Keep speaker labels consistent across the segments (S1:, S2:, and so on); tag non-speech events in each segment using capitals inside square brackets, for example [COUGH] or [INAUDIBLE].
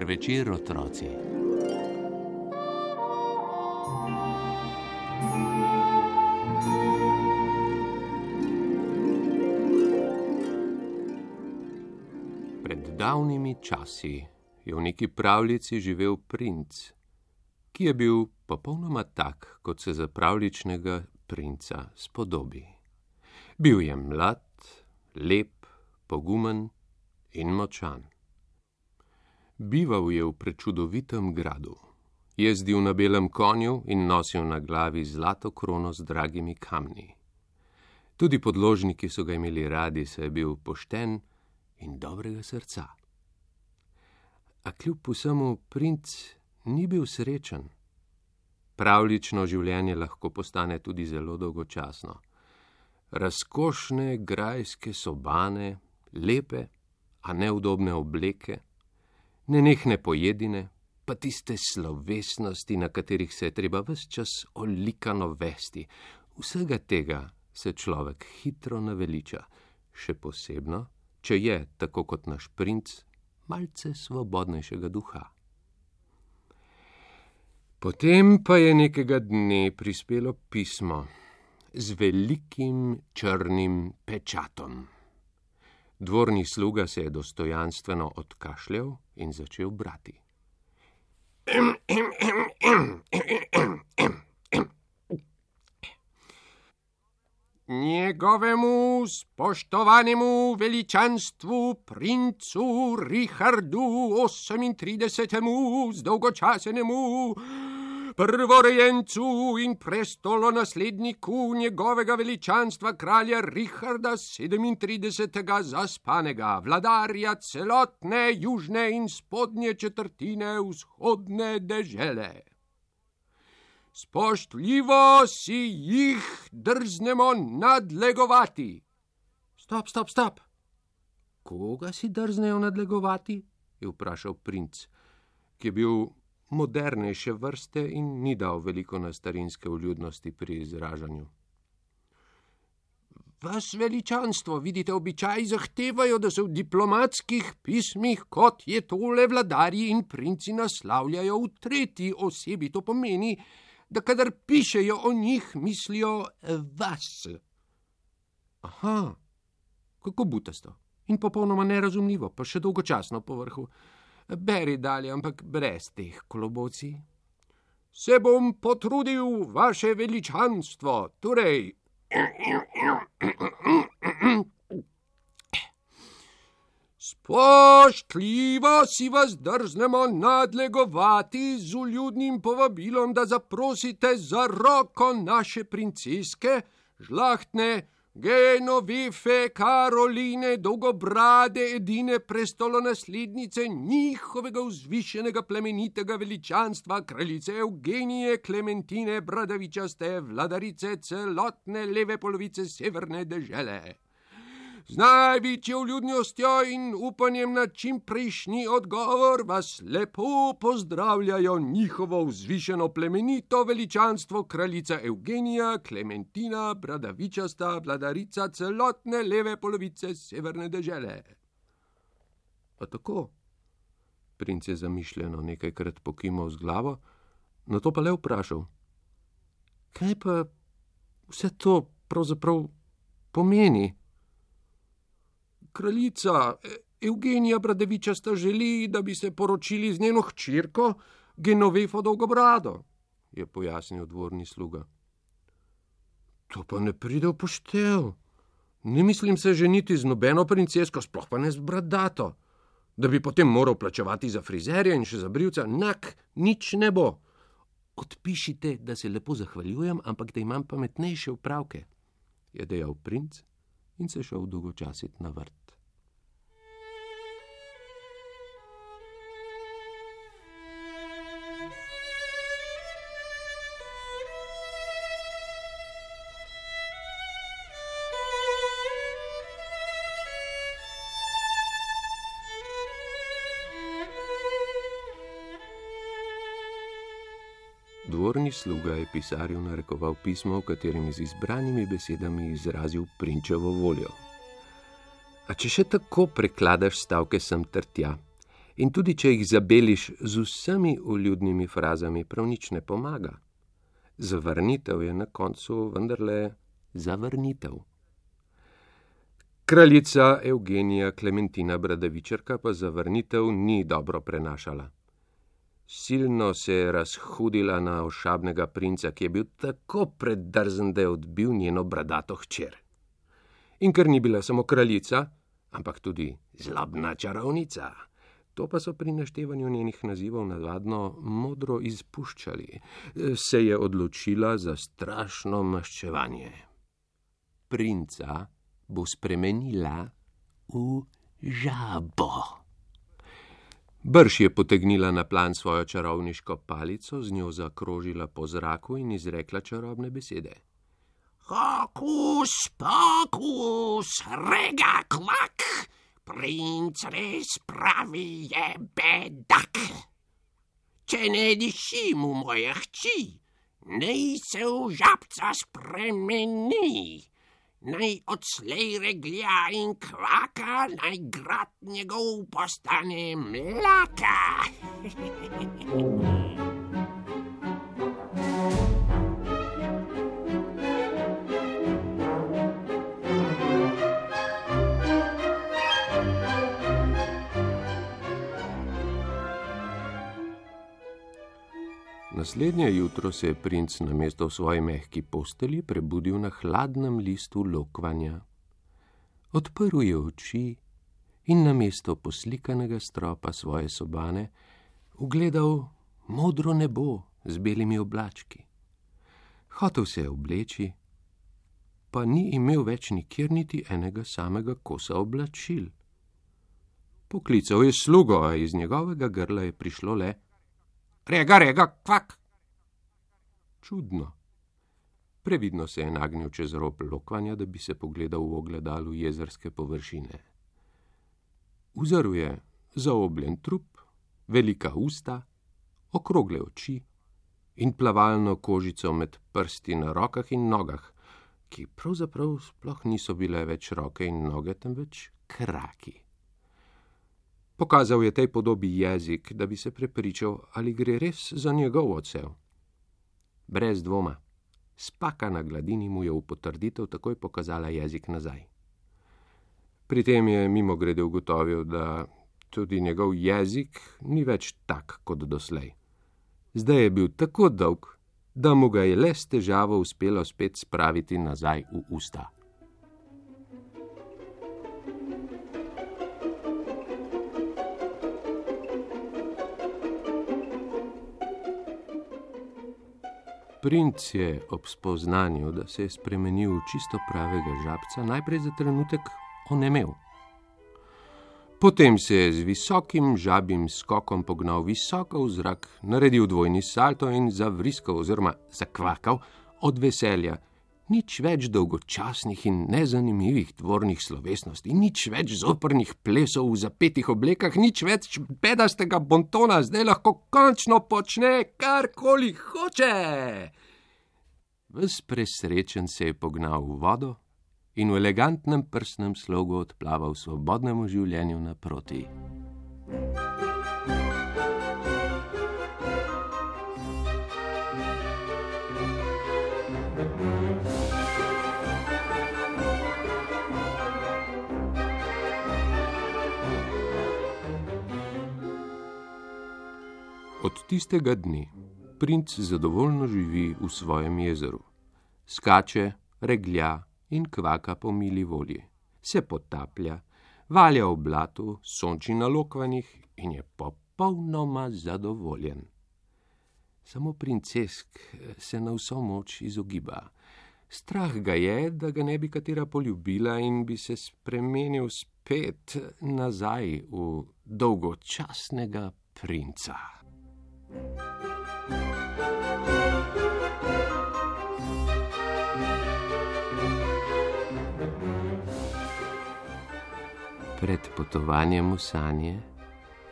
S1: Dober večer, otroci. Pred davnimi časi je v neki pravljici živel princ, ki je bil popolnoma tak, kot se za pravličnega princa spodobi. Bil je mlad, lep, pogumen in močan. Bival je v prečudovitem gradu, jezdil na belem konju in nosil na glavi zlato krono z dragimi kamni. Tudi podložniki so ga imeli radi, saj je bil pošten in dobrega srca. A kljub vsemu princ ni bil srečen. Pravlično življenje lahko postane tudi zelo dolgočasno. Razkošne grajske sobane, lepe, a neudobne obleke, nenehne pojedine, pa tiste slovesnosti, na katerih se je treba vse čas olikano vesti, vsega tega se človek hitro naveliča, še posebno, če je, tako kot naš princ, malce svobodnejšega duha. Potem pa je nekega dne prispelo pismo z velikim črnim pečatom. Dvorni sluga se je dostojanstveno odkašljal in začel brati. Njegovemu spoštovanemu veličanstvu, princu Richardu 38. zdolgočasenemu, prvorojencu in prestolonasledniku njegovega veličanstva kralja Richarda 37. zaspanega, vladarja celotne južne in spodnje četrtine vzhodne dežele. Spoštljivo si jih drznemo nadlegovati. Stop, stop, stop. Koga si drznejo nadlegovati? je vprašal princ, ki je bil modernejše vrste in ni dal veliko na starinske vljudnosti pri izražanju. Vas veličanstvo, vidite, običaji zahtevajo, da se v diplomatskih pismih, kot je tole vladarji in princi naslavljajo v tretji osebi. To pomeni, da kadar pišejo o njih, mislijo vas. Aha, kako butasto in popolnoma nerazumljivo, pa še dolgočasno po vrhu. Beri dalje, ampak brez teh kolobocij. Se bom potrudil, vaše veličanstvo, torej. Spoštljivo si vas drznemo nadlegovati z uljudnim povabilom, da zaprosite za roko naše princeske, žlahtne, Genovefe, Karoline, dolgobrade, edine prestolonaslednice njihovega vzvišenega plemenitega veličanstva, kraljice Eugenije Klementine Bradavičaste, vladarice celotne leve polovice severne dežele. Z največjo vljudnostjo in upanjem na čim prejšnji odgovor vas lepo pozdravljajo njihovo vzvišeno plemenito veličanstvo kraljica Eugenija Klementina Bradavičasta, vladarica celotne leve polovice severne dežele. A tako? Princ je zamišljeno nekajkrat pokimal z glavo, na to pa le vprašal: Kaj pa vse to pravzaprav pomeni? Kraljica Eugenija Bradevičasta želi, da bi se poročili z njeno hčerko Genovefo Dolgobrado, je pojasnil dvorni sluga. To pa ne pride v poštev. Ne mislim se ženiti z nobeno princesko, sploh pa ne z bradato, da bi potem moral plačevati za frizerja in še za brivca. Nak, nič ne bo. Odpišite, da se lepo zahvaljujem, ampak da imam pametnejše upravke, je dejal princ in se šel dolgočasiti na vrt. Dvorni sluga je pisarju narekoval pismo, v katerem je z izbranimi besedami izrazil prinčevo voljo. A če še tako prekladaš stavke sem ter tja, In tudi če jih zabeliš z vsemi uljudnimi frazami, prav nič ne pomaga. Zavrnitev je na koncu vendarle zavrnitev. Kraljica Evgenija Klementina Bradavičarka pa zavrnitev ni dobro prenašala. Silno se je razhudila na ošabnega princa, ki je bil tako predrzen, da je odbil njeno bradato hčer. In ker ni bila samo kraljica, ampak tudi zlobna čarovnica. To pa so pri naštevanju njenih nazivov navadno modro izpuščali, se je odločila za strašno maščevanje. Princa bo spremenila v žabo. Brž je potegnila na plan svojo čarovniško palico, z njo zakrožila po zraku in izrekla čarobne besede.
S2: Hokus pokus, rega kvak, princ res pravi je bedak. Če ne dišim v moje hči, naj se v žabca spremeni, naj odslej reglja in kvaka, naj grad njegov postane mlaka. [LAUGHS]
S1: Naslednje jutro se je princ na mesto v svoji mehki posteli prebudil na hladnem listu lokvanja. Odprl je oči in na mesto poslikanega stropa svoje sobane ugledal modro nebo z belimi oblački. Hotev se je obleči, pa ni imel več nikjer niti enega samega kosa oblačil. Poklical je slugo, a iz njegovega grla je prišlo le: Rega, rega, kvak. Čudno. Previdno se je nagnil čez rob lokvanja, da bi se pogledal v ogledalu jezerske površine. Uzrl je zaobljen trup, velika usta, okrogle oči in plavalno kožico med prsti na rokah in nogah, ki pravzaprav sploh niso bile več roke in noge, temveč kraki. Pokazal je tej podobi jezik, da bi se prepričal, ali gre res za njegov odsev. Brez dvoma, spaka na gladini mu je v potrditev takoj pokazala jezik nazaj. Pri tem je mimo grede ugotovil, da tudi njegov jezik ni več tak kot doslej. Zdaj je bil tako dolg, da mu ga je le s težavo uspelo spet spraviti nazaj v usta. Princ je ob spoznanju, da se je spremenil v čisto pravega žabca, najprej za trenutek onemel. Potem se je z visokim žabim skokom pognal visoko v zrak, naredil dvojni salto in zavriskal oziroma zakvakal od veselja. Nič več dolgočasnih in nezanimivih tvornih slovesnosti, nič več zoprnih plesov v zapetih oblekah, nič več bedastega bontona, zdaj lahko končno počne karkoli hoče. Ves presrečen se je pognal v vodo in v elegantnem prsnem slogu odplaval svobodnemu življenju naproti. Od tistega dne princ zadovoljno živi v svojem jezeru. Skače, reglja in kvaka po mili volji, se potaplja, valja v blatu, sonči na lokvanjih in je popolnoma zadovoljen. Samo princesk se na vso moč izogiba. Strah ga je, da ga ne bi katera poljubila in bi se spremenil spet nazaj v dolgočasnega princa. Pred potovanjem v sanje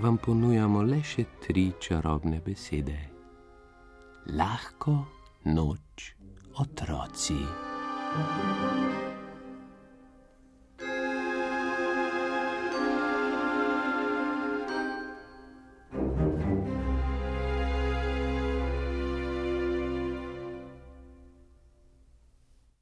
S1: vam ponujamo le še tri čarobne besede: lahko noč, otroci. thank you